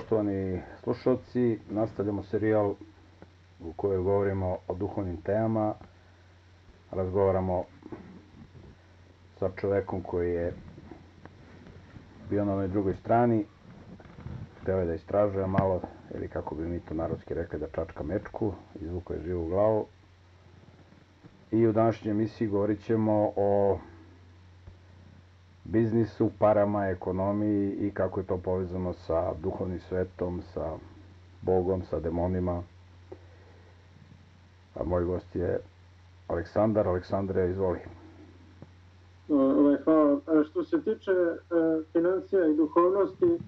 Poštovani slušalci, nastavljamo serijal u kojoj govorimo o duhovnim temama. Razgovaramo sa čovekom koji je bio na onoj drugoj strani. Hteo je da istražuje malo, ili kako bi mi to narodski rekli, da čačka mečku, izvuko je živu glavu. I u današnjoj emisiji govorit ćemo o biznisu, parama, ekonomiji i kako je to povezano sa duhovnim svetom, sa Bogom, sa demonima. A moj gost je Aleksandar. Aleksandre, izvoli. Ovaj, hvala. Što se tiče e, financija i duhovnosti, e,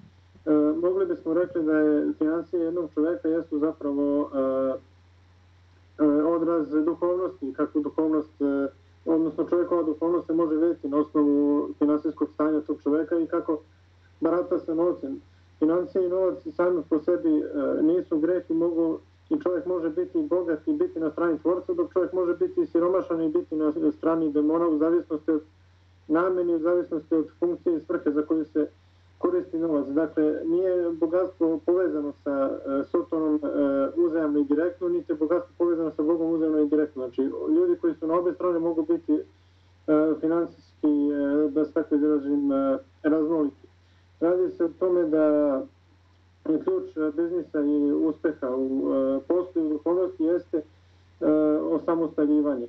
mogli bismo rekli da je financija jednog čoveka jesu zapravo e, odraz duhovnosti, kako duhovnost odnosno čovjekova duhovnost se može vidjeti na osnovu finansijskog stanja tog čoveka i kako barata sa novcem. Financije i novac sami po sebi e, nisu greh i mogu i čovjek može biti bogat i biti na strani tvorca, dok čovjek može biti siromašan i biti na strani demona u zavisnosti od nameni, u zavisnosti od funkcije i svrhe za koju se koristi novac. Dakle, nije bogatstvo povezano sa uh, Sotonom uh, uzajamno i direktno, niti je bogatstvo povezano sa Bogom uzajamno i direktno. Znači, ljudi koji su na obe strane mogu biti uh, finansijski, da se tako izražim, raznoliki. Radi se o tome da je ključ biznisa i uspeha u poslu i duhovnosti jeste osamostaljivanje.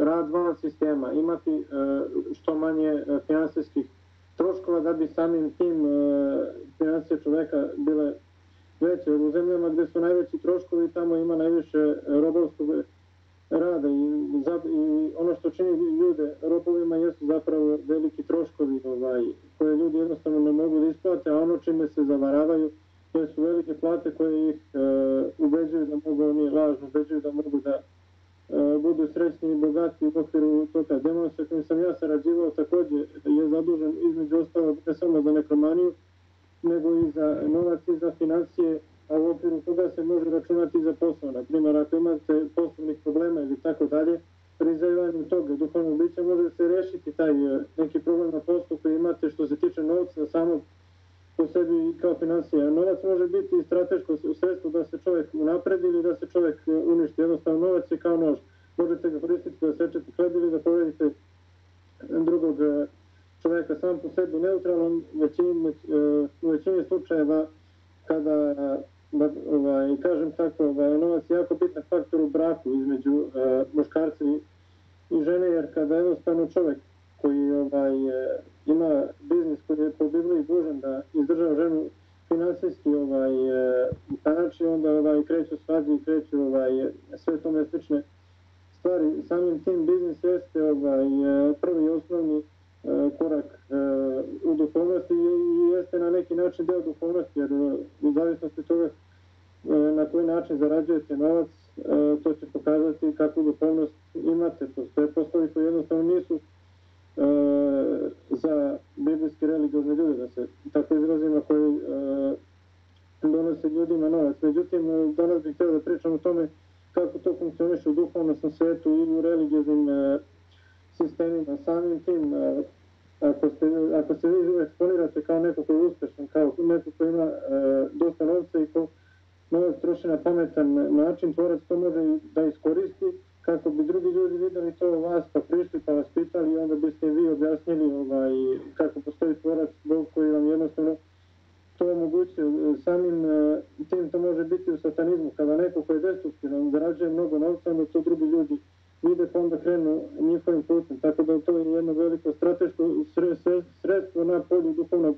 Rad van sistema, imati što manje finansijskih troškova da bi samim tim e, financije čoveka bile veće. U zemljama gde su najveći troškovi, tamo ima najviše robovskog rada i, i ono što čini ljude robovima jesu zapravo veliki troškovi ovaj, koje ljudi jednostavno ne mogu da isplate, a ono čime se zavaravaju jesu velike plate koje ih e, ubeđuju da mogu, oni lažno ubeđuju da mogu da budu srećni i bogati u okviru toga. Demon sa kojim sam ja sarađivao takođe je zadužen između ostalog ne samo za nekromaniju, nego i za novac i za financije, a u okviru toga se može računati za posao. Na primjer, ako imate poslovnih problema ili tako dalje, pri zaivanju toga duhovnog bića može se rešiti taj e, neki problem na poslu koji imate što se tiče novca samog po sebi i kao financija. Novac može biti strateško sredstvo da se čovjek unapredi ili da se čovjek e, uništi. Jednostavno novac je kao nož. Možete ga koristiti da sečete hleb ili da povedite drugog e, čovjeka sam po sebi neutralan većini, e, u većini slučajeva kada da, ovaj, kažem tako, novac je jako bitan faktor u braku između uh, muškarca i, i žene, jer kada jednostavno čovjek koji ovaj, ima biznis koji je po Bibliji dužan da izdržava ženu finansijski ovaj, znači onda ovaj, kreću svađe i kreću ovaj, sve tome slične stvari. Samim tim biznis jeste ovaj, prvi osnovni korak u duhovnosti i jeste na neki način deo duhovnosti, jer u zavisnosti toga na koji način zarađujete novac, to će pokazati kakvu duhovnost imate. Postoje poslovi koji jednostavno nisu e, za biblijske religiozne ljude, da se tako izrazimo, koji e, donose ljudima novac. Međutim, danas bih htio da pričam o tome kako to funkcioniše u duhovnom svetu i u religioznim e, sistemima. Samim tim, e, ako, ste, ako se vi eksponirate kao neko koji je uspešan, kao neko koji ima e, dosta novca i ko novac troši na pametan način, tvorac to može da iskoristi kako bi drugi ljudi videli to vas, pa prišli pa vas pitali i onda biste vi objasnili ovaj, kako postoji tvorac Bog koji vam jednostavno to omogućuje. Samim e, tim to može biti u satanizmu. Kada neko koji je destruktivan zarađuje mnogo novca, onda to drugi ljudi vide pa onda krenu njihovim putem. Tako da to je jedno veliko strateško sredstvo na polju duhovnog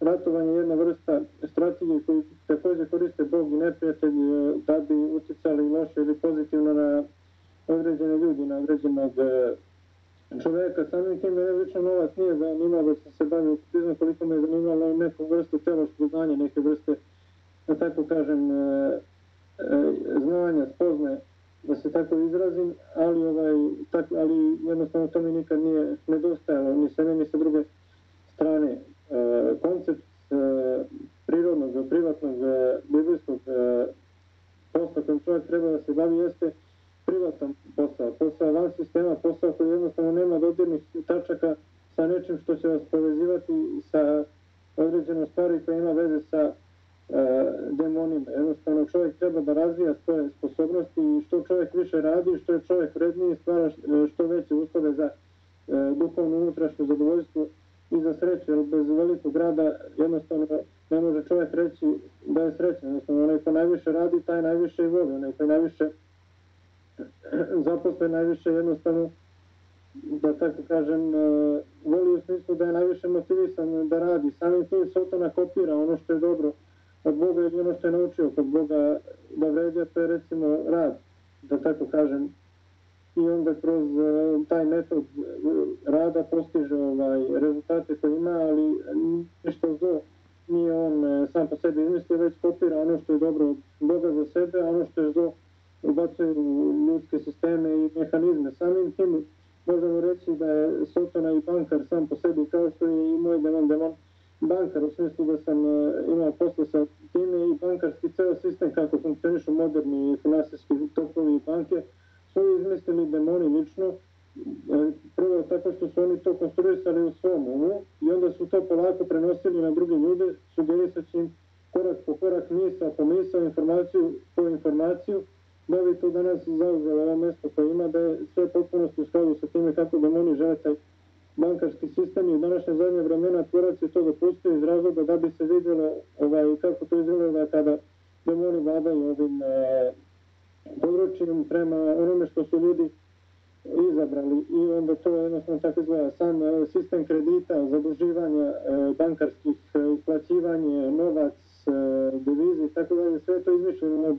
ratovanja, jedna vrsta strategije koju takođe koriste Bog i neprijatelj e, da bi uticali loše ili pozitivno na određene ljudi, na određenog e, čoveka. Samim tim je lično novac nije zanimao da sam se bavio autizmom, koliko me je zanimalo neku vrstu teološkog znanja, neke vrste, da tako kažem, e, e, znanja, spozne, da se tako izrazim, ali, ovaj, tako, ali jednostavno to mi nikad nije nedostajalo, ni sa ni sa druge strane. Koncept prirodnog, privatnog, biblijskog posla kojim čovjek treba da se bavi jeste privatan posao, posao van sistema, posao koji jednostavno nema dodirnih tačaka sa nečim što će vas povezivati sa određenom stvari koja ima veze sa demonima. Jednostavno čovjek treba da razvija svoje sposobnosti i što čovjek više radi, što je čovjek vredniji, stvara što veće uslove za duhovno unutrašnje zadovoljstvo i za sreću, jer bez velikog rada jednostavno ne može čovjek reći da je srećan. Jednostavno, onaj ko najviše radi, taj najviše i voli. Onaj ko najviše zaposle, najviše jednostavno, da tako kažem, e, voli u smislu da je najviše motivisan da radi. Samim tim Sotona kopira ono što je dobro od Boga i ono što je naučio kod Boga da vređa, to je recimo rad, da tako kažem, i onda kroz uh, taj metod rada postiže ovaj, rezultate koje ima, ali ništa zlo nije on sam po sebi izmislio, već kopira ono što je dobro od Boga za sebe, a ono što je zlo ubacuje u ljudske sisteme i mehanizme. Samim tim možemo reći da je Sotona i bankar sam po sebi, kao što je i moj demon demon bankar, u smislu da sam uh, imao posle sa time i bankarski ceo sistem kako funkcionišu moderni finansijski tokovi i banke, su izmislili demoni lično, e, prvo tako što su oni to konstruisali u svom umu i onda su to polako prenosili na druge ljude, sugerisaći im korak po korak, misa po misa, informaciju po informaciju, da bi to danas zauzelo ovo mesto koje ima, da je sve potpunosti u skladu sa time kako demoni žele taj bankarski sistem. I u današnje zadnje vremena tvorac je to dopustio iz razloga da bi se vidjelo ovaj, kako to izgleda kada demoni vladaju ovim e, područjem prema onome što su ljudi izabrali. I onda to jednostavno tako izgleda. Sam e, sistem kredita, zaduživanja e, bankarskih, e, isplaćivanje, novac, devizi i tako dalje, sve to izmišljeno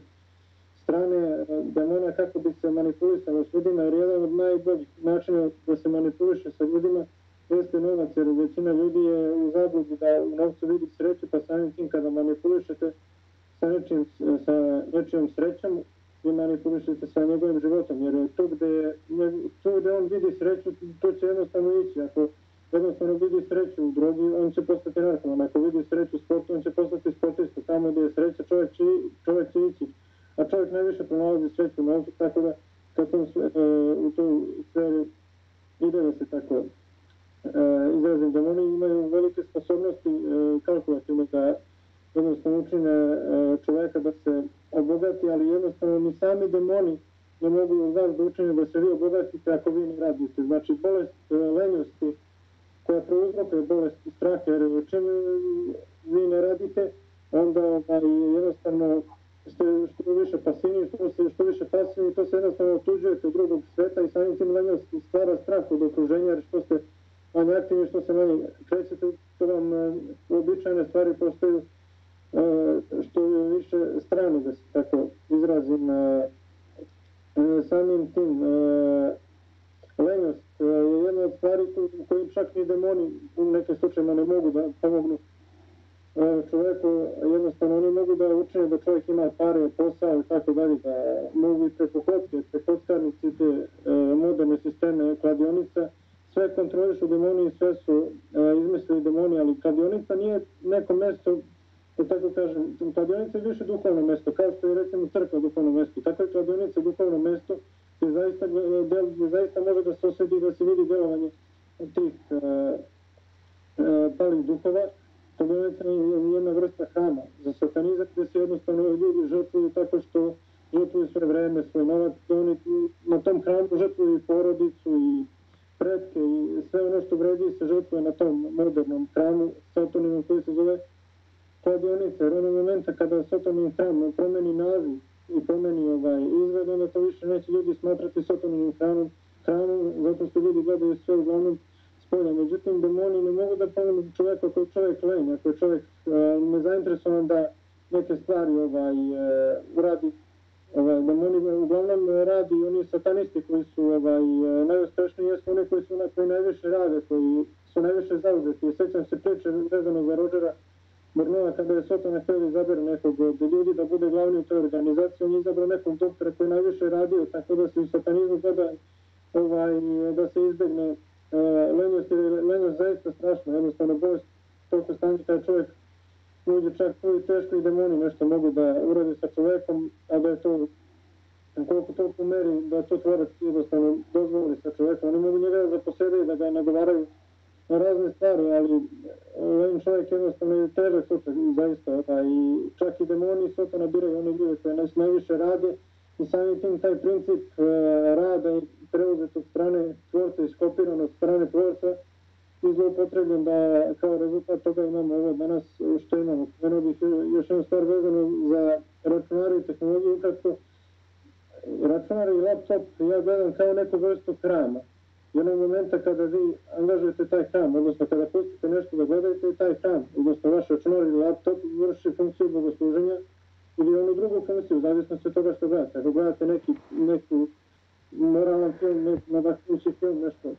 strane demona kako bi se manipulisalo s ljudima, jer jedan od najboljih načina da se manipuliše sa ljudima jeste novac, jer većina ljudi je u zabludi da u novcu vidi sreću, pa samim tim kada manipulišete sa nečim, sa nečijom srećom, i manipulišete sa njegovim životom, jer tu gde, tu gde on vidi sreću, to će jednostavno ići. Ako jednostavno vidi sreću u drogi, on će postati narkoman. Ako vidi sreću u sportu, on će postati sportista. Tamo gde je sreća, čovjek će, čovjek će ići. A čovjek najviše pronalazi sreću u novcu, tako da kad tom, e, u toj sferi ide da se tako e, izrazim, da oni imaju velike sposobnosti e, kalkulativne da jednostavno učine e, čoveka da se obogati, ali jednostavno ni sami demoni ne mogu vas da učine da se vi obogatite ako vi ne radite. Znači, bolest e, lenjosti koja prouzrokuje bolest straha, jer čim vi ne radite, onda ovaj, jednostavno ste što više pasivni, što, se, što više pasivni, to se jednostavno otuđujete od drugog sveta i samim tim lenjost stvara strah od okruženja, jer što ste manje aktivni, što se manje krećete, to vam e, uobičajene stvari postaju E, što je više strano da se tako izrazim e, samim tim lenjost je jedna od stvari u kojim čak ni demoni u nekim slučajima ne mogu da pomognu čoveku, jednostavno oni mogu da učine da čovjek ima pare, posao i tako dalje, da mogu i preko kocke, preko kockarnici, te moderne sisteme kladionica, sve kontrolišu demoni i sve su izmislili demoni, ali kladionica nije neko mesto da tako kažem, kladionica je više duhovno mesto, kao što je recimo crkva duhovno mesto, tako je kladionica duhovno mesto gde zaista, gde zaista može da se osjeti da se vidi delovanje tih uh, uh, palih duhova. Kladionica je jedna vrsta hrama. Za satanizam gde se jednostavno ljudi žrtvuju tako što žrtvuju sve vreme, svoj novac, da oni na tom hramu žrtvuju i porodicu i pretke i sve ono što vredi se žrtvuje na tom modernom hramu satanizam koji se zove kladionice, jer onog momenta kada Sotonin hram promeni naziv i promeni ovaj izgled, onda to više neće ljudi smatrati Sotoninim hramom, hramom, zato što ljudi gledaju sve uglavnom spolja. Međutim, demoni ne mogu da pomenu čoveka ako je čovek lenj, ako je čovek uh, nezainteresovan da neke stvari ovaj, uh, uradi. Ovaj, demoni uglavnom radi oni satanisti koji su ovaj, najuspešniji, jesu oni koji su koji najviše rade, koji su najviše zauzeti. Sećam se priče vezano za Rodžera Brnova kada je Sotone htio izabere nekog od ljudi da bude glavni u toj organizaciji, on je izabrao nekog doktora koji najviše radio, tako da se u satanizmu gleda ovaj, da se izbegne uh, lenjost, jer lenjost zaista strašno, jednostavno bolest toliko stanje kada čovjek uđe čak tu i teško i demoni nešto mogu da urade sa čovekom, a da je to koliko toliko meri da to tvorac jednostavno dozvoli sa čovekom. Oni mogu njega da zaposede i da ga nagovaraju na razne stvari, ali ovim čovjek jednostavno je težak slučaj, zaista, da, i čak i demoni to nabiraju oni ljude koje nas najviše rade i samim tim taj princip uh, rada i preuzet od strane tvorca i skopiran od strane tvorca i zloupotrebljen da kao rezultat toga imamo ovo danas što imamo. Spomenuo bih još jednu stvar vezano za računari i tehnologiju, ukratko, računar i laptop ja gledam kao neku vrstu hrama. Jednog momenta kada vi angažujete taj hram, odnosno kada pustite nešto da gledate i taj hram, odnosno vaš računar ili laptop vrši funkciju bogosluženja ili onu drugu funkciju, zavisno se toga što gledate. Ako gledate neki, neki moralan film, neki nadahnući film, nešto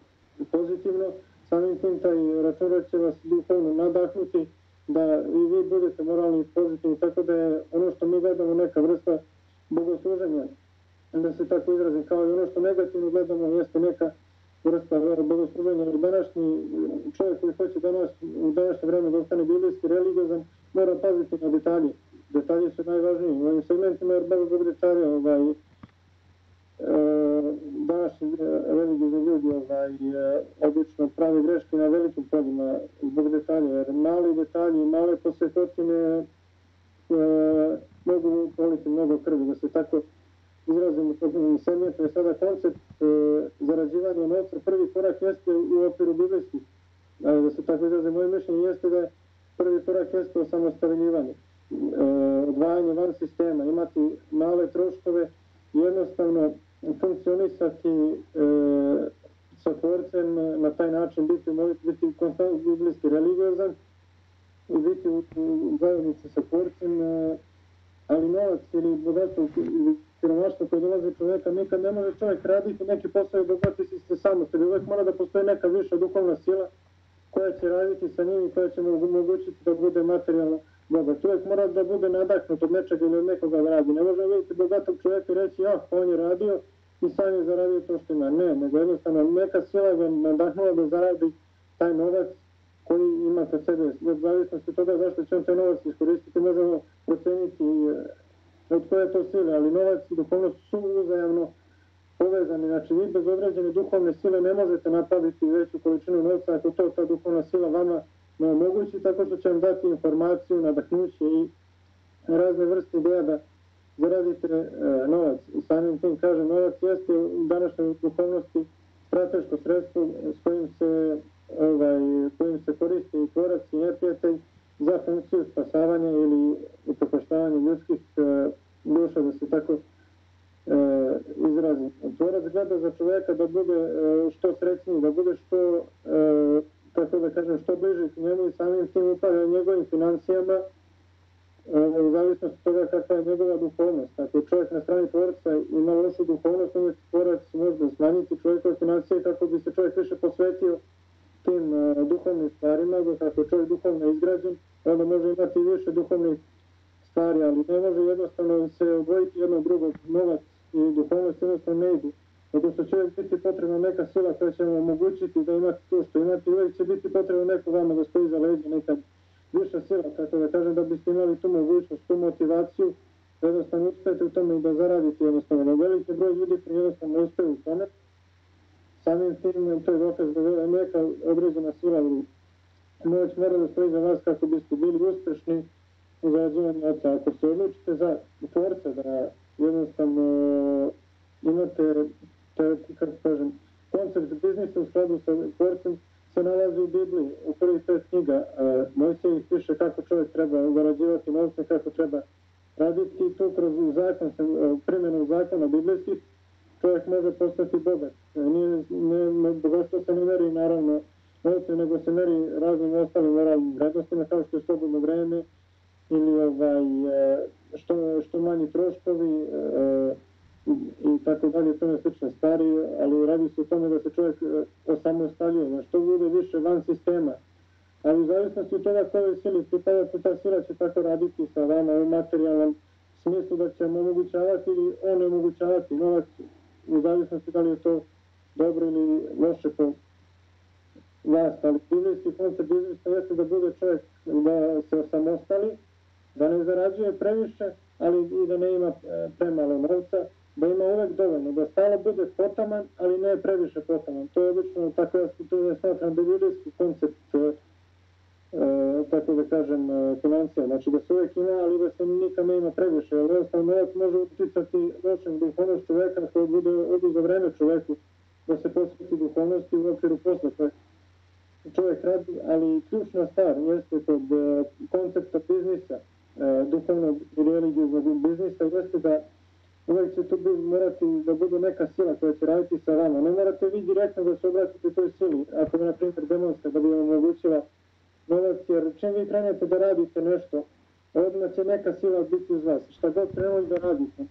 pozitivno, samim tim taj računar će vas duhovno nadahnuti da i vi budete moralni i pozitivni, tako da je ono što mi gledamo neka vrsta bogosluženja da se tako izrazim, kao i ono što negativno gledamo jeste neka vrsta bogosluženja, današnji čovjek koji hoće danas, u današnje vreme da ostane biblijski religiozan, mora paziti na detalje. Detalji su najvažniji. U ovim segmentima, jer bez zbog detalja, ovaj, e, današnji religiozni ljudi ovaj, e, obično pravi greške na velikim poljima zbog detalja, jer mali detalji, male posvetotine e, mogu politi mnogo krvi, da se tako izrazim u segmentu je sada koncept e, zarađivanja novca. Prvi korak jeste u okviru biblijskih, da se tako izrazim, moje mišljenje jeste da prvi korak jeste osamostaljivanje, e, odvajanje van sistema, imati male troškove, jednostavno funkcionisati e, sa tvorcem, na taj način biti, biti konstantno biblijski religiozan i biti u, u zajednici sa tvorcem, e, ali novac ili bogatstvo ili siromaštvo koje dolazi čoveka, nikad ne može čovjek raditi neki posao i bogati se se samostalno. Uvek mora da postoji neka viša duhovna sila koja će raditi sa njim i koja će mu omogućiti da bude materijalno bogat. Uvek mora da bude nadahnut od nečega ili od nekoga da radi. Ne može vidjeti bogatog čovjeka i reći, ja, on je radio i sam je zaradio to što ima. Ne, nego jednostavno neka sila ga nadahnula da zaradi taj novac koji ima kod sebe. Od zavisnosti toga zašto će on taj novac iskoristiti, možemo proceniti od koje to sile, ali novac i duhovnost su uzajamno povezani. Znači, vi bez određene duhovne sile ne možete napraviti veću količinu novca ako to ta duhovna sila vama ne omogući, tako što će vam dati informaciju, nadahnuće i razne vrste ideja da zaradite e, novac. I samim tim kažem, novac jeste u današnjoj duhovnosti strateško sredstvo s kojim se, ovaj, kojim se koristi i tvorac i neprijatelj za funkciju spasavanja ili upropaštavanja ljudskih e, duša, da se tako e, izrazi. Tvorac gleda za čoveka da bude e, što srećniji, da bude što, e, tako da kažem, što bliži k njemu i samim tim upravlja njegovim financijama, u zavisnosti toga kakva je njegova duhovnost. Ako čovjek na strani tvorca ima lošu duhovnost, onda tvorac može da smanjiti čovjekove financije kako bi se čovjek više posvetio tim uh, duhovnim stvarima, dok ako je čovjek duhovno izgrađen, onda može imati više duhovnih stvari, ali ne može jednostavno se odvojiti jedno drugo, novac i duhovnost jednostavno ne idu. Zato što će uvijek biti potrebna neka sila koja će vam omogućiti da imate to što imate, uvijek će biti potrebno neko vama da stoji za leđa, neka viša sila, kako da kažem, da biste imali tu mogućnost, tu motivaciju, da jednostavno uspete u tome i da zaradite jednostavno. Da veliki broj ljudi koji jednostavno ne uspeju u tome, samim tim to je dokaz da je neka određena sila ili moć mora da stoji za vas kako biste bili uspešni u zarađivanju oca. Ako se odlučite za tvorca da jednostavno imate, te, kako kažem, koncept biznisa u skladu sa tvorcem se nalazi u Bibliji, u prvih pet knjiga. Mojsej piše kako čovjek treba zarađivati novce, kako treba raditi i to kroz zakon, primjenu zakona biblijskih, čovjek može postati bogat. Nije, ne, bogatstvo se ne meri naravno novce, nego se meri raznim ostalim moralnim vrednostima, kao što je slobodno vreme ili ovaj, e, što, što manji troškovi e, i tako dalje, to je slične stvari, ali radi se o tome da se čovjek e, osamostaljuje, na što bude više van sistema. Ali u zavisnosti od toga koje sili pripadate, ta sila će tako raditi sa vama u materijalnom smislu da će omogućavati ili onemogućavati novac u zavisnosti da li je to dobro ili loše po vlast, ali biblijski koncept biznisa jeste da bude čovjek da se osamostali, da ne zarađuje previše, ali i da ne ima e, premalo novca da ima uvek dovoljno, da stalo bude potaman, ali ne previše potaman. To je obično, tako ja, to je smatram biblijski koncept, e, tako da kažem, e, financija. Znači da se uvek ima, ali da se nikad ne ima previše, jer jednostavno novac može uticati lošem duhovnost čoveka koji bude oduza vreme čoveku da se posveti duhovnosti u okviru posla koje čovjek radi, ali ključna stvar jeste kod e, koncepta biznisa, e, duhovnog i religijnog biznisa, jeste da uvek će tu morati da bude neka sila koja će raditi sa vama. Ne morate vi direktno da se obratite toj sili, ako je, na primjer, demonska, da bi vam omogućila novac, jer čim vi krenete da radite nešto, odmah će neka sila biti uz vas. Šta god krenuli da radite.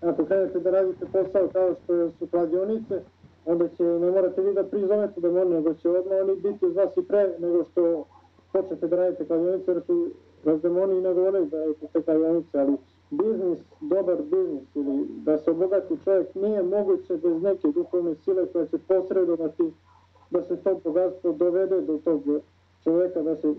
Ako krenete da radite posao kao što su kladionice, onda će, ne morate vi da prizovete demone, nego će odmah oni biti uz vas i pre nego što počnete da radite kladionice, jer su demoni i nagovorili da radite te kladionice, ali biznis, dobar biznis ili da se obogati čovjek nije moguće bez neke duhovne sile koja će posredovati da se to bogatstvo dovede do tog čovjeka, da se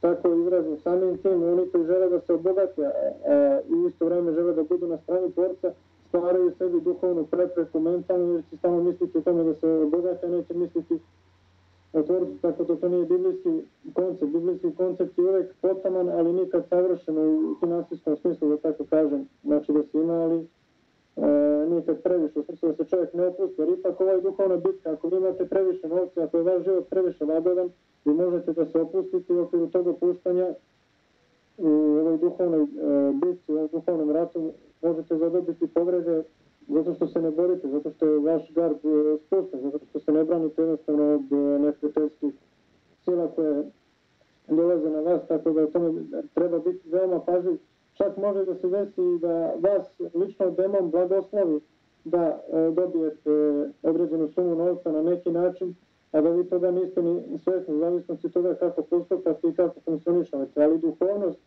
tako izrazi. Samim tim, oni koji žele da se obogate a, i isto vreme žele da budu na strani tvorca, stvaraju sebi duhovnu prepreku mentalnu, jer će samo misliti o tome da se obogate, neće misliti tvorcu, tako da to nije biblijski koncept. Biblijski koncept je uvek potaman, ali nikad savršen u finansijskom smislu, da tako kažem. Znači da se ima, ali e, nikad previše, u smislu da se čovjek ne opusti, jer ipak ova je duhovna bitka, ako vi imate previše novca, ako je vaš život previše lagodan, vi možete da se opustite u okviru tog opuštanja u ovoj duhovnoj e, bitci, u ovom duhovnom ratu, možete zadobiti povrede zato što se ne borite, zato što je vaš gard e, spušten, zato što se ne branite jednostavno od e, neprijateljskih sila koje dolaze na vas, tako da tome treba biti veoma pažljiv. Čak može da se desi da vas lično demon blagoslovi da e, dobijete određenu sumu novca na neki način, a da vi toga niste ni svesni, zavisnosti toga kako postupate i kako funkcionišavate. Ali duhovnost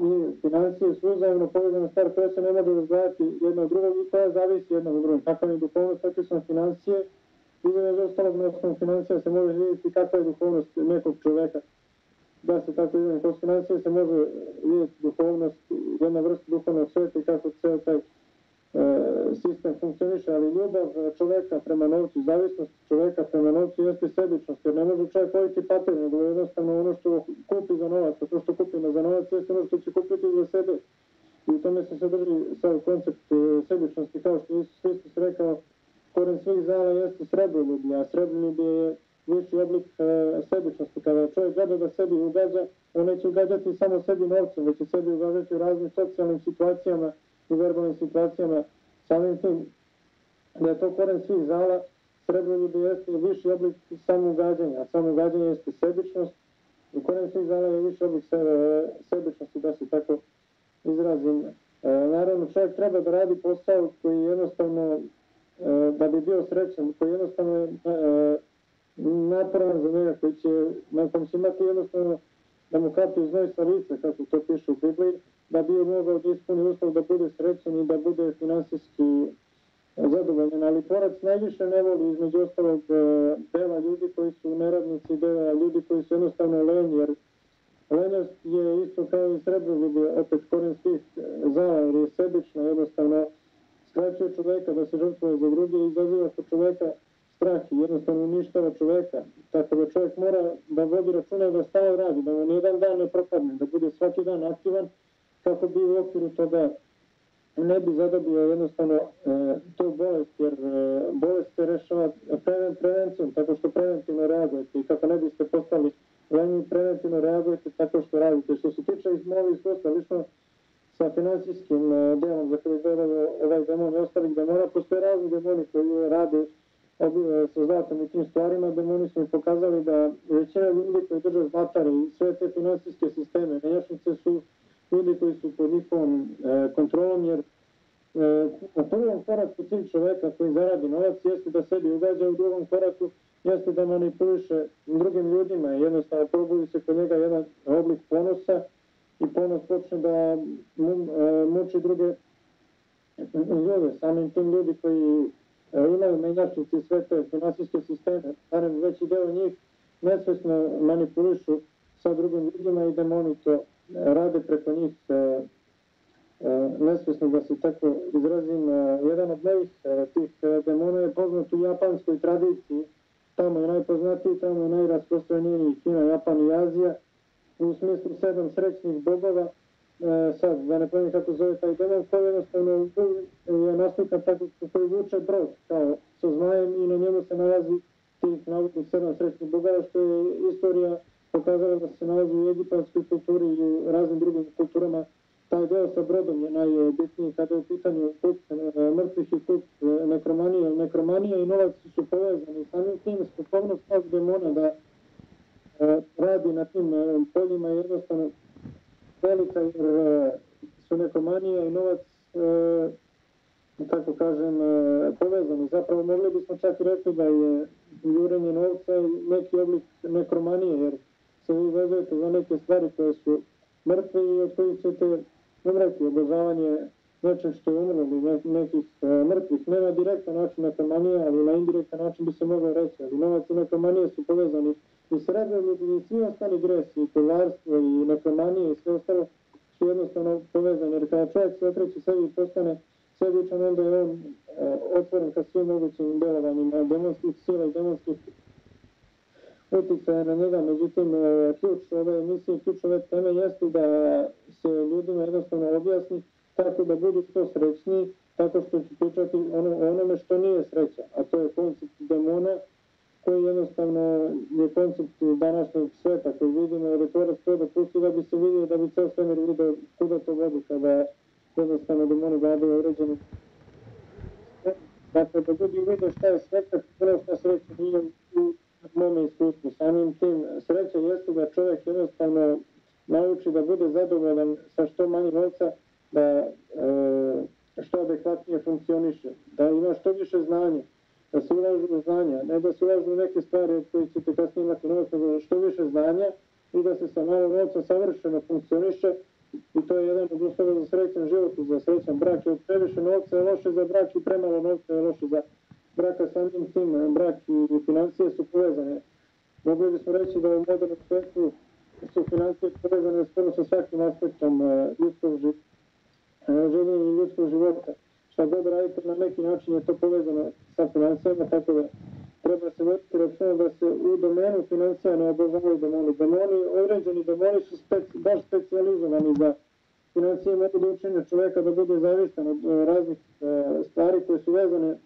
i financije su uzajemno povezane stvar koja se ne može razgledati jedno od drugog i koja zavisi jedno od drugog. Kakva je duhovnost, kakve su financije, između ostalog na osnovu financija se može vidjeti kakva je duhovnost nekog čoveka. Da se tako između, kroz financije se može vidjeti duhovnost, jedna vrsta duhovnog sveta i kako ceo taj sistem funkcioniše, ali ljubav čoveka prema novcu, zavisnost čoveka prema novcu jeste sebičnost, jer ne može čovjek voliti pater, nego jednostavno ono što kupi za novac, a to što kupi za novac jeste ono što će kupiti za sebe. I u tome se sadrži sad koncept e, sebičnosti, kao što Isus Hristos rekao, koren svih zala jeste srebroljublje, a srebroljublje je viši oblik e, sebičnosti. Kada čovjek gleda da sebi ugađa, on neće ugađati samo sebi novcem, već će sebi ugađati u raznim socijalnim situacijama, u verbalnim situacijama, samim tim da je to koren svih zala, srebroljubi jeste viši oblik samougađanja, a samougađanje jeste sebičnost, i koren svih zala je viši oblik sebičnosti, da se tako izrazim. E, naravno, čovjek treba da radi posao koji jednostavno, e, da bi bio srećan, koji jednostavno je e, naporan za njega, koji će, na kom će imati jednostavno da mu kapi znoj sa lice, kako to piše u Bibliji, da bi mogao da ispuni uslov da bude srećan i da bude finansijski zadovoljan, ali porac najviše ne voli između ostalog e, dela ljudi koji su neradnici, dela ljudi koji su jednostavno lenji, jer lenjost je isto kao i srebroljublje, opet koren svih zala, jer je sebično, jednostavno skraćuje čoveka da se žrtvuje za druge i izaziva kod čoveka strah i jednostavno uništava čoveka. Tako da čovjek mora da vodi računa da stalo radi, da mu nijedan dan ne propadne, da bude svaki dan aktivan kako bi u okviru toga ne bi zadobio jednostavno e, tu bolest, jer e, bolest se rešava preven, prevencijom, tako što preventivno reagujete i kako ne biste postali lenji, preventivno reagujete tako što radite. Što se tiče iz mojeg iskustva, lično sa finansijskim e, delom za koji je ovaj demon i ostalih demona, postoje razni demoni koji rade e, sa zlatom i tim stvarima, demoni su mi pokazali da većina ljudi koji drže zlatare i sve te finansijske sisteme, menjačnice su ljudi koji su pod njihovom e, kontrolom, jer e, na prvom koraku cilj čoveka koji zaradi novac jeste da sebi ugađa, u drugom koraku jeste da manipuliše drugim ljudima, jednostavno probudi se kod njega jedan oblik ponosa i ponos počne da mu, e, muči druge ljude, samim tim ljudi koji e, imaju menjačnici sve te finansijske sisteme, barem veći deo njih nesvesno manipulišu sa drugim ljudima i demoni to rade preko njih e, nesvjesno da se tako izrazim, jedan od mojih tih demona je poznat u japanskoj tradiciji, tamo je najpoznatiji, tamo je najrasprostranjeniji Kina, Japan i Azija, u smislu sedam srećnih bogova, e, sad, da ne povijem kako zove taj demon, koji jednostavno je naslikan tako koji vuče brod, kao sa zmajem i na njemu se nalazi tih navodnih sedam srećnih bogova, što je istorija pokazala da se nalazi u egipatskoj kulturi i u raznim drugim kulturama. Taj deo sa brodom je najbitniji kada je u pitanju kult e, mrtvih i kult e, nekromanije. Nekromanija i novac su povezani. Samim tim sposobnost tog demona da radi na tim poljima je jednostavno velika jer su nekomanija i novac tako kažem, povezani. Zapravo mogli bismo čak i rekli da je jurenje novca neki oblik nekromanije, jer se vi vezujete za neke stvari koje su mrtve i od kojih ćete umreti. Obožavanje nečeg što je umrlo ili nekih mrtvih. Ne na direktan način nekromanije, ali na indirektan način bi se moglo reći. Ali novac i nekromanije su povezani i sredoljub i svi ostali gresi, i kovarstvo i nekromanije i sve ostalo su jednostavno povezani. Jer kada čovjek se okreće sebi i postane sebičan, onda je on e, otvoren ka svim mogućim delovanjima demonskih sila i demonskih uticaja na. Međutim, e, ključ ove emisije, ključ ove teme jeste da se ljudima jednostavno objasni kako da budu što srećniji, tako što će pričati ono, onome što nije sreća, a to je koncept demona, koji jednostavno je koncept današnjeg sveta koji vidimo, jer je tvorac to da pusti da bi se vidio, da bi ceo svemir vidio kuda to vodi kada jednostavno demoni vladaju uređeni. Dakle, da ljudi vide šta je sveta, prvo šta sreća nije mome iskustvu. Samim tim, sreća jeste da čovjek jednostavno nauči da bude zadovoljan sa što manje novca, da e, što adekvatnije funkcioniše, da ima što više znanja, da se ulažu u znanja, ne da se ulažu u neke stvari od koje ćete kasnije imati novac, nego što više znanja i da se sa malo novca savršeno funkcioniše i to je jedan od uslova za srećan život za srećan brak, jer previše novca je loše za brak i premalo novca je loše za braka samim tim, brak i financije su povezane. Mogli bismo reći da u modernom svetu su financije povezane skoro sa svakim aspektom e, ljudskog života, e, življenja ljudskog života šta god radite, na neki način je to povezano sa financijama, tako da treba se voditi računa da se u domenu financija ne obožavaju demoni. Demoni, određeni demoni su speci, baš specializovani za financije mogu da čoveka da bude zavistan od e, raznih stvari koje su vezane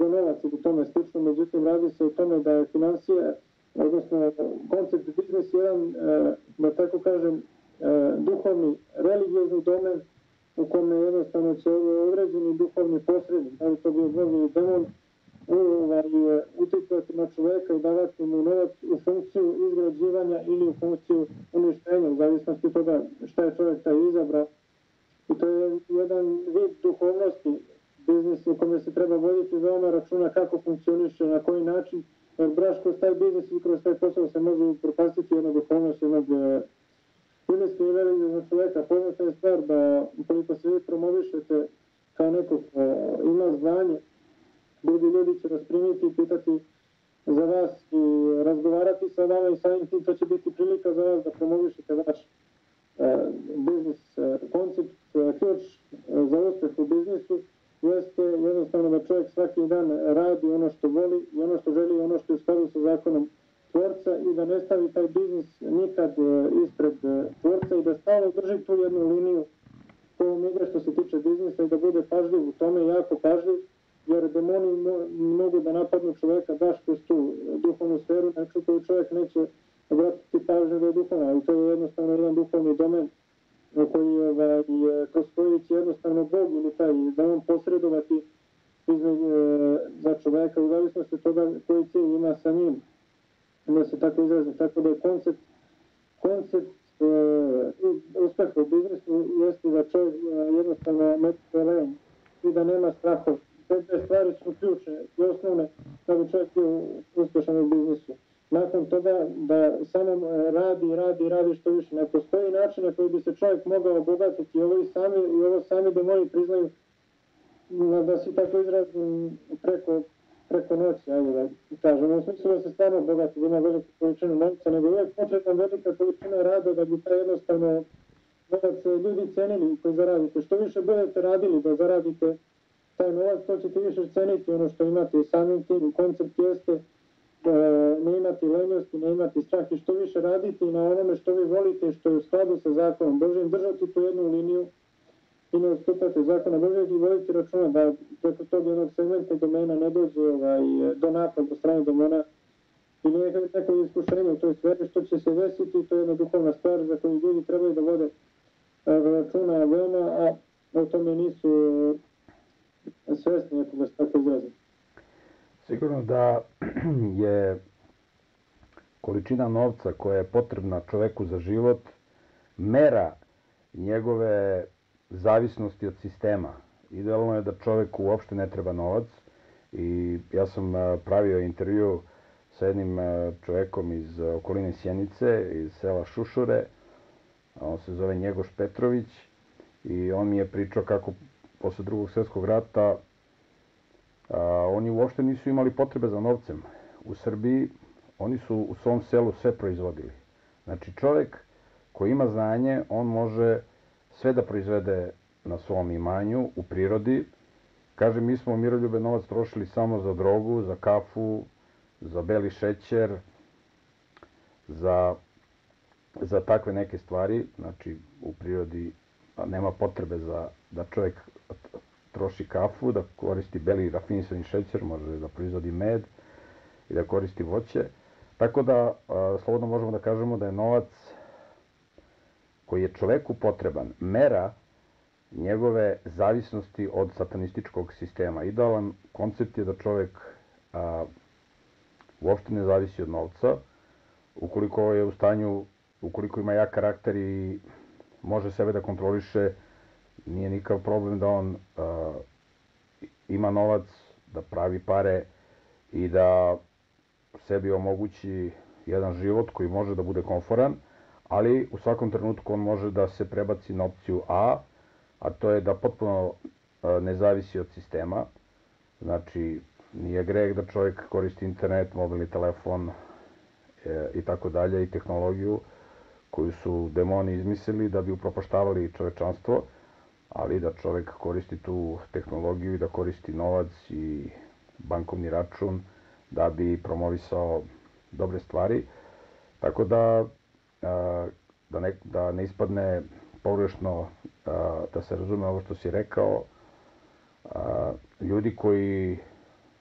za novac i tome slično, međutim radi se o tome da je financije, odnosno koncept biznis jedan, e, da tako kažem, duhovni, religiozni domen u kome jednostavno će određeni duhovni posrednik, da li to bio Bog ili demon, ovaj, uticati na čoveka i davati mu novac u funkciju izgrađivanja ili u funkciju uništenja, u zavisnosti toga šta je čovjek taj izabrao. I to je jedan vid duhovnosti, biznis u kome se treba voditi veoma računa kako funkcioniše, na koji način, jer braš kroz taj biznis i kroz taj posao se može propastiti jedna duhovnost jednog je veliki za čoveka. Poznata je stvar da ukoliko se vi promovišete kao neko ko ima znanje, drugi ljudi će vas primiti i pitati za vas i razgovarati sa vama i samim tim to će biti prilika za vas da promovišete vaš e, biznis e, koncept, e, ključ e, za uspeh u biznisu jeste jednostavno da čovjek svaki dan radi ono što voli i ono što želi i ono što je u skladu sa zakonom tvorca i da ne stavi taj biznis nikad e, ispred e, tvorca i da stalno drži tu jednu liniju kojom ide što se tiče biznisa i da bude pažljiv u tome, jako pažljiv, jer demoni mogu da napadnu čoveka baš kroz tu duhovnu sferu, znači koju čovjek neće obratiti pažnju da je duhovna, ali to je jednostavno jedan duhovni domen koji, ovaj, kroz koji će jednostavno Bog ili taj demon posredovati između, e, za čoveka u zavisnosti od toga koji cilj ima sa njim da se tako izrazim, tako da je koncept, koncept uh, uspeha u biznisu jeste da čovjek uh, jednostavno problem i da nema strahov. Te dve stvari su ključne i osnovne da bi čovjek bio uspešan u biznisu. Nakon toga da samo radi, radi, radi što više. Ne postoji način na koji bi se čovjek mogao obogatiti i ovo i sami, i ovo sami da moji priznaju da se tako izrazim preko preko noći, ajde da kažem, u smislu da se stvarno bogati, da ima veliku količinu novca, nego uvijek potrebna velika količina rada da bi ta jednostavno novac ljudi cenili koji zaradite. Što više budete radili da zaradite taj novac, to ćete više ceniti ono što imate i samim tim. Koncept jeste da ne imati lenjosti, ne imati strah i što više raditi na onome što vi volite, što je u skladu sa zakonom Božim, držati tu jednu liniju i ne odstupati zakona Božeg i voditi računa da preko tog jednog segmenta domena ne dođe ovaj, do napada strane demona ili neko, neko iskušenje u toj sferi što će se desiti, to je jedna duhovna stvar za koju ljudi trebaju da vode računa veoma, a o tome nisu svesni, ako ga se tako izrazim. Sigurno da je količina novca koja je potrebna čoveku za život mera njegove zavisnosti od sistema. Idealno je da čoveku uopšte ne treba novac i ja sam pravio intervju sa jednim čovekom iz okoline Sjenice, iz sela Šušure, on se zove Njegoš Petrović i on mi je pričao kako posle drugog svjetskog rata oni uopšte nisu imali potrebe za novcem. U Srbiji oni su u svom selu sve proizvodili. Znači čovek koji ima znanje, on može sve da proizvede na svom imanju, u prirodi. Kaže, mi smo miroljube novac trošili samo za drogu, za kafu, za beli šećer, za, za takve neke stvari. Znači, u prirodi nema potrebe za da čovjek troši kafu, da koristi beli rafinisani šećer, može da proizvodi med i da koristi voće. Tako da, slobodno možemo da kažemo da je novac koji je čoveku potreban, mera njegove zavisnosti od satanističkog sistema. Idealan koncept je da čovek a, uopšte ne zavisi od novca, ukoliko je u stanju, ukoliko ima jak karakter i može sebe da kontroliše, nije nikav problem da on a, ima novac, da pravi pare i da sebi omogući jedan život koji može da bude konforan, ali u svakom trenutku on može da se prebaci na opciju A, a to je da potpuno ne zavisi od sistema. Znači, nije greh da čovjek koristi internet, mobilni telefon e, i tako dalje i tehnologiju koju su demoni izmislili da bi upropaštavali čovečanstvo, ali da čovjek koristi tu tehnologiju i da koristi novac i bankovni račun da bi promovisao dobre stvari. Tako da da ne, da ne ispadne pogrešno da se razume ovo što si rekao, ljudi koji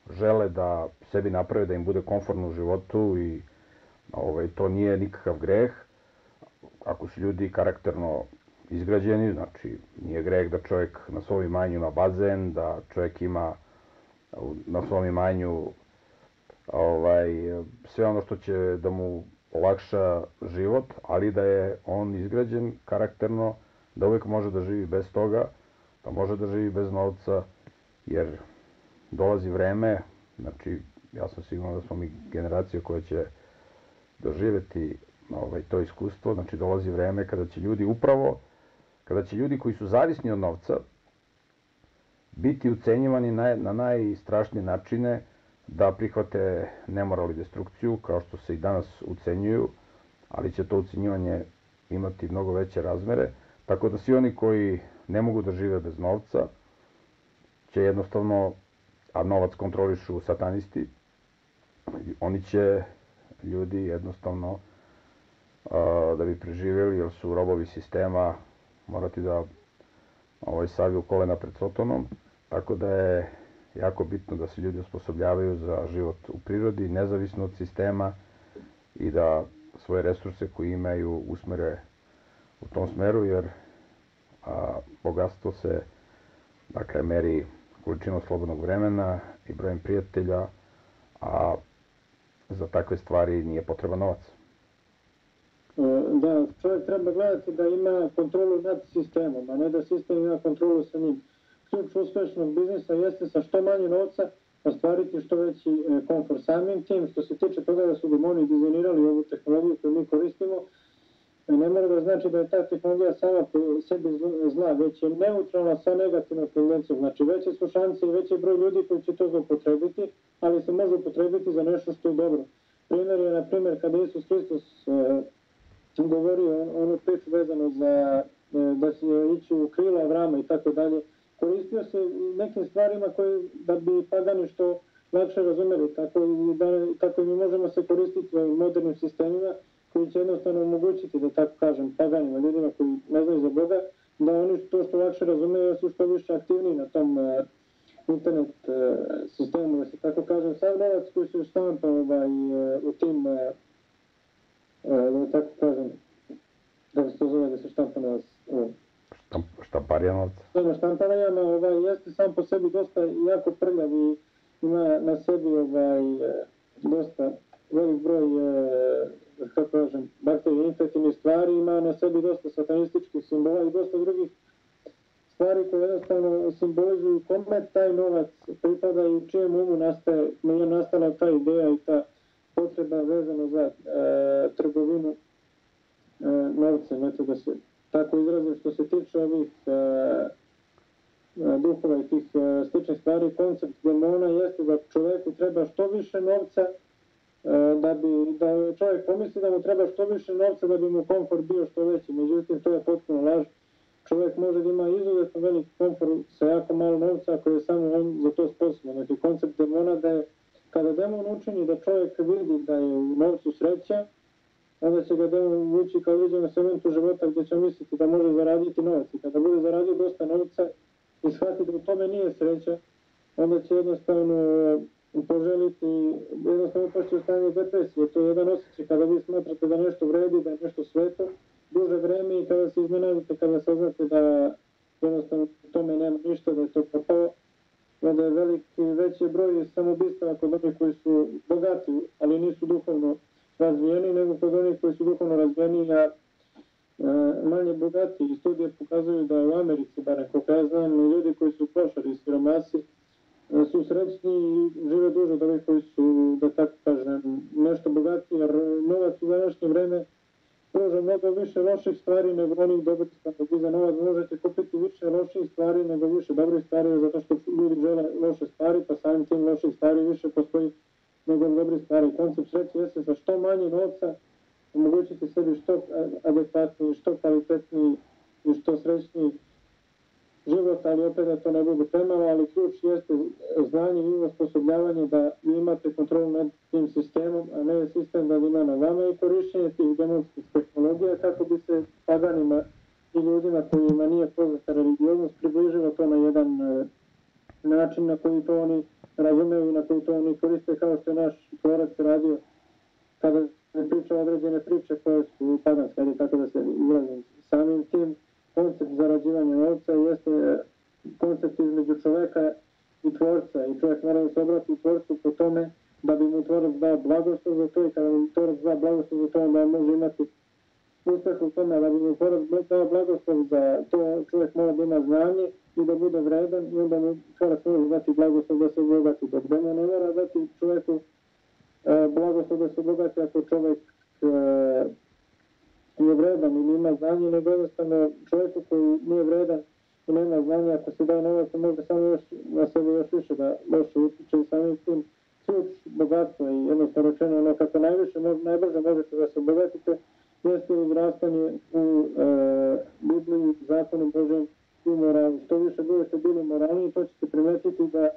žele da sebi naprave da im bude komfortno u životu i ovaj, to nije nikakav greh. Ako su ljudi karakterno izgrađeni, znači nije greh da čovjek na svom imanju ima bazen, da čovjek ima na svom imanju ovaj, sve ono što će da mu olakša život, ali da je on izgrađen karakterno, da uvijek može da živi bez toga, da može da živi bez novca, jer dolazi vreme, znači ja sam siguran da smo mi generacija koja će doživeti ovaj, to iskustvo, znači dolazi vreme kada će ljudi upravo, kada će ljudi koji su zavisni od novca biti ucenjivani na, na najstrašnije načine, da prihvate nemoral i destrukciju, kao što se i danas ucenjuju, ali će to ucenjivanje imati mnogo veće razmere, tako da svi oni koji ne mogu da žive bez novca, će jednostavno, a novac kontrolišu satanisti, oni će ljudi jednostavno da bi preživjeli, jer su robovi sistema, morati da ovaj, saviju kolena pred Sotonom, tako da je jako bitno da se ljudi osposobljavaju za život u prirodi, nezavisno od sistema i da svoje resurse koje imaju usmere u tom smeru, jer a, bogatstvo se dakle, meri količinom slobodnog vremena i brojem prijatelja, a za takve stvari nije potreban novac. E, da, čovjek treba gledati da ima kontrolu nad sistemom, a ne da sistem ima kontrolu sa njim ključ uspešnog biznisa jeste sa što manje novca ostvariti što veći e, komfort samim tim. Što se tiče toga da su demoni dizajnirali ovu tehnologiju koju mi koristimo, e, ne mora da znači da je ta tehnologija sama po sebi zla, već je neutralna sa negativnom tendencijom. Znači veće su šanse i veći broj ljudi koji će to zloupotrebiti, ali se može upotrebiti za nešto što je dobro. Primjer je, na primjer, kada Isus Hristos e, govorio onu priču vezano za da će ići u krila, vrama i tako dalje. Koristio se nekim stvarima koje da bi pagani što lakše razumeli, tako da, tako i mi možemo se koristiti ovim modernim sistemima koji će jednostavno omogućiti, da tako kažem, paganima, ljudima koji ne znaju za Boga, da oni to što lakše razumeju su što više aktivniji na tom uh, internet uh, sistemu, da se tako kažem, sav novac koji se štampa ovaj, uh, u tim, uh, da tako kažem, da se to zove da se štampa novac, uh, Štamp, štamparija novca. Ono štamparijama ovaj, jeste sam po sebi dosta jako prljav i ima na sebi ovaj, dosta velik broj e, kako kažem, bakterije infektivnih stvari, ima na sebi dosta satanističkih simbola i dosta drugih stvari koje jednostavno simbolizuju kome taj novac pripada i u čijem umu nastaje, je nastala ta ideja i ta potreba vezano za e, trgovinu e, novcem, eto da se tako izrazim što se tiče ovih e, e duhova i tih e, sličnih stvari, koncept demona jeste da čoveku treba što više novca E, da bi da čovjek pomisli da mu treba što više novca da bi mu komfort bio što veći. Međutim, to je potpuno laž. Čovjek može da ima izuzetno velik komfort sa jako malo novca ako je samo on za to sposoban. Znači, koncept demona da je kada demon učini da čovjek vidi da je u novcu sreća, onda će ga demon vući kao određenu segmentu života gdje će misliti da može zaraditi novac. I kada bude zaradio dosta novca i shvati da u tome nije sreća, onda će jednostavno poželiti, jednostavno upašće u stanje depresije. To je jedan osjećaj kada vi smatrate da nešto vredi, da je nešto sveto, duže vreme i kada se iznenadite, kada saznate da jednostavno tome nema ništa, da je to propao, da je veliki, veći broj samobistava kod onih koji su bogati, ali nisu duhovno razvijeni, nego kod onih koji su duhovno razvijeni, a manje bogati. I studije pokazuju da u Americi, bar neko ja znam, ljudi koji su klošari i siromasi, su srećni i žive duže od ovih koji su, da tako kažem, nešto bogati, jer novac u današnje vreme pruža mnogo više loših stvari nego onih dobrih stvari. Za novac možete kupiti više loših stvari nego više dobrih stvari, zato što ljudi žele loše stvari, pa samim tim loših stvari više postoji nego dobrih stvari. Koncept sreće jeste sa što manje novca omogućiti sebi što adekvatniji, što kvalitetniji i što srećniji život, ali opet da to ne bude premalo, ali ključ jeste znanje i osposobljavanje da imate kontrolu nad tim sistemom, a ne sistem da ima na vama i korišćenje tih demonskih tehnologija kako bi se paganima i ljudima kojima nije poznata religioznost približilo to na jedan e, način na koji to oni razumeju i na koji to oni koriste kao što je naš tvorac radio kada se priča određene priče koje su paganske, tako da se izrazim samim tim koncept zarađivanja novca jeste koncept između čoveka i tvorca i čovjek mora da se obrati tvorcu po tome da bi mu tvorac dao blagoslov za to i kada mu tvorac da blagoslov za to onda može imati uspeh u tome. Da bi mu tvorac dao blagoslov za to čovjek mora da ima znanje i da bude vredan i onda mu tvorac može dati blagoslov da se obogati. Dok demo ne mora dati čovjeku e, blagoslov da se obogati ako čovjek e, nije vredan ili ima znanje, nego jednostavno čovjeku koji nije vredan i nema znanja, ako se daje novac, može samo još na sebe još više da loše utiče i samim tim ključ bogatstva i jednostavno rečeno ono kako najviše, najbrže možete da se obogatite, jeste uzrastanje u e, Bibliji, zakonu Božem i moralu. Što više budete bili moralni, to ćete primetiti da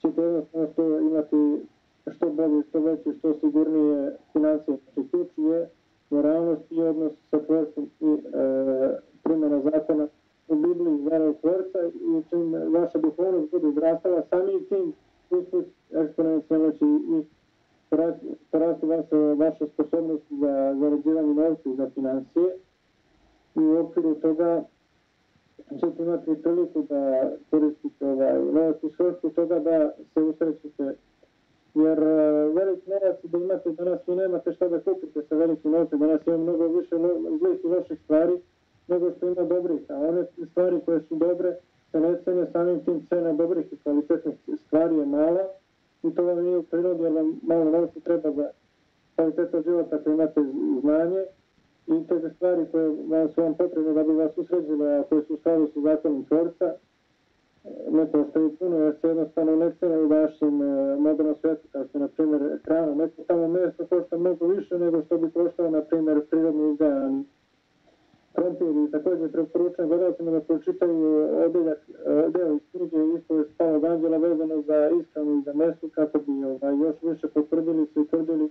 ćete jednostavno što imati što bolje, što veće, što sigurnije financije. Znači, ključ je moralnost i odnos sa tvorcem i e, primjena zakona u Bibliji vera tvorca i čim vaša duhovnost bude izrastala, sami tim usput eksponencijalno će i porasti vaša, vaša sposobnost za zarađivanje novca i za financije. I u okviru toga ćete imati priliku da koristite ovaj novac u svrhu toga da se usrećete jer uh, veliki novac da imate danas vi nemate šta da kupite sa velikim novcem, danas ima mnogo više zlih i loših stvari nego što ima dobrih, a one stvari koje su dobre se ne cene samim tim cena dobrih i kvalitetnih stvari je mala i to vam nije u prirodi jer vam malo novca treba za kvalitetan život ako imate znanje. I te stvari koje vam su vam potrebne da bi vas usređile, a koje su u skladu zakonom tvorca, ne postoji puno, jer se jednostavno ne cene u vašem e, modernom svijetu, kao što je, na primjer, hrana. Neko tamo meso košta mnogo više nego što bi koštao, na primjer, prirodno uzgajani krompir i također preporučujem gledalcima da pročitaju odeljak, deo iz knjige ispovest Pavog Anđela vezano za ishranu i za mesu kako bi ovaj, još više potvrdili se i tvrdili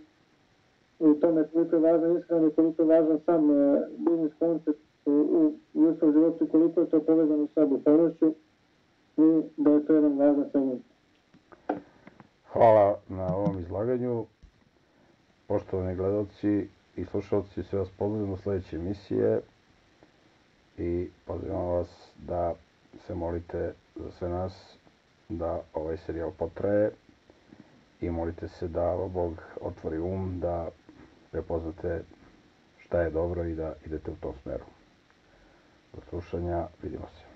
u tome koliko je važna ishrana i koliko je važan sam uh, biznis koncept u, u ljudskom životu koliko je to povezano sa duhovnošću i da je to jedan važan segment. Hvala na ovom izlaganju. Poštovani gledalci i slušalci, sve vas pozdravljamo u sledeće emisije i pozivam vas da se molite za sve nas da ovaj serijal potraje i molite se da Bog otvori um, da prepoznate šta je dobro i da idete u tom smeru. Do slušanja, vidimo se.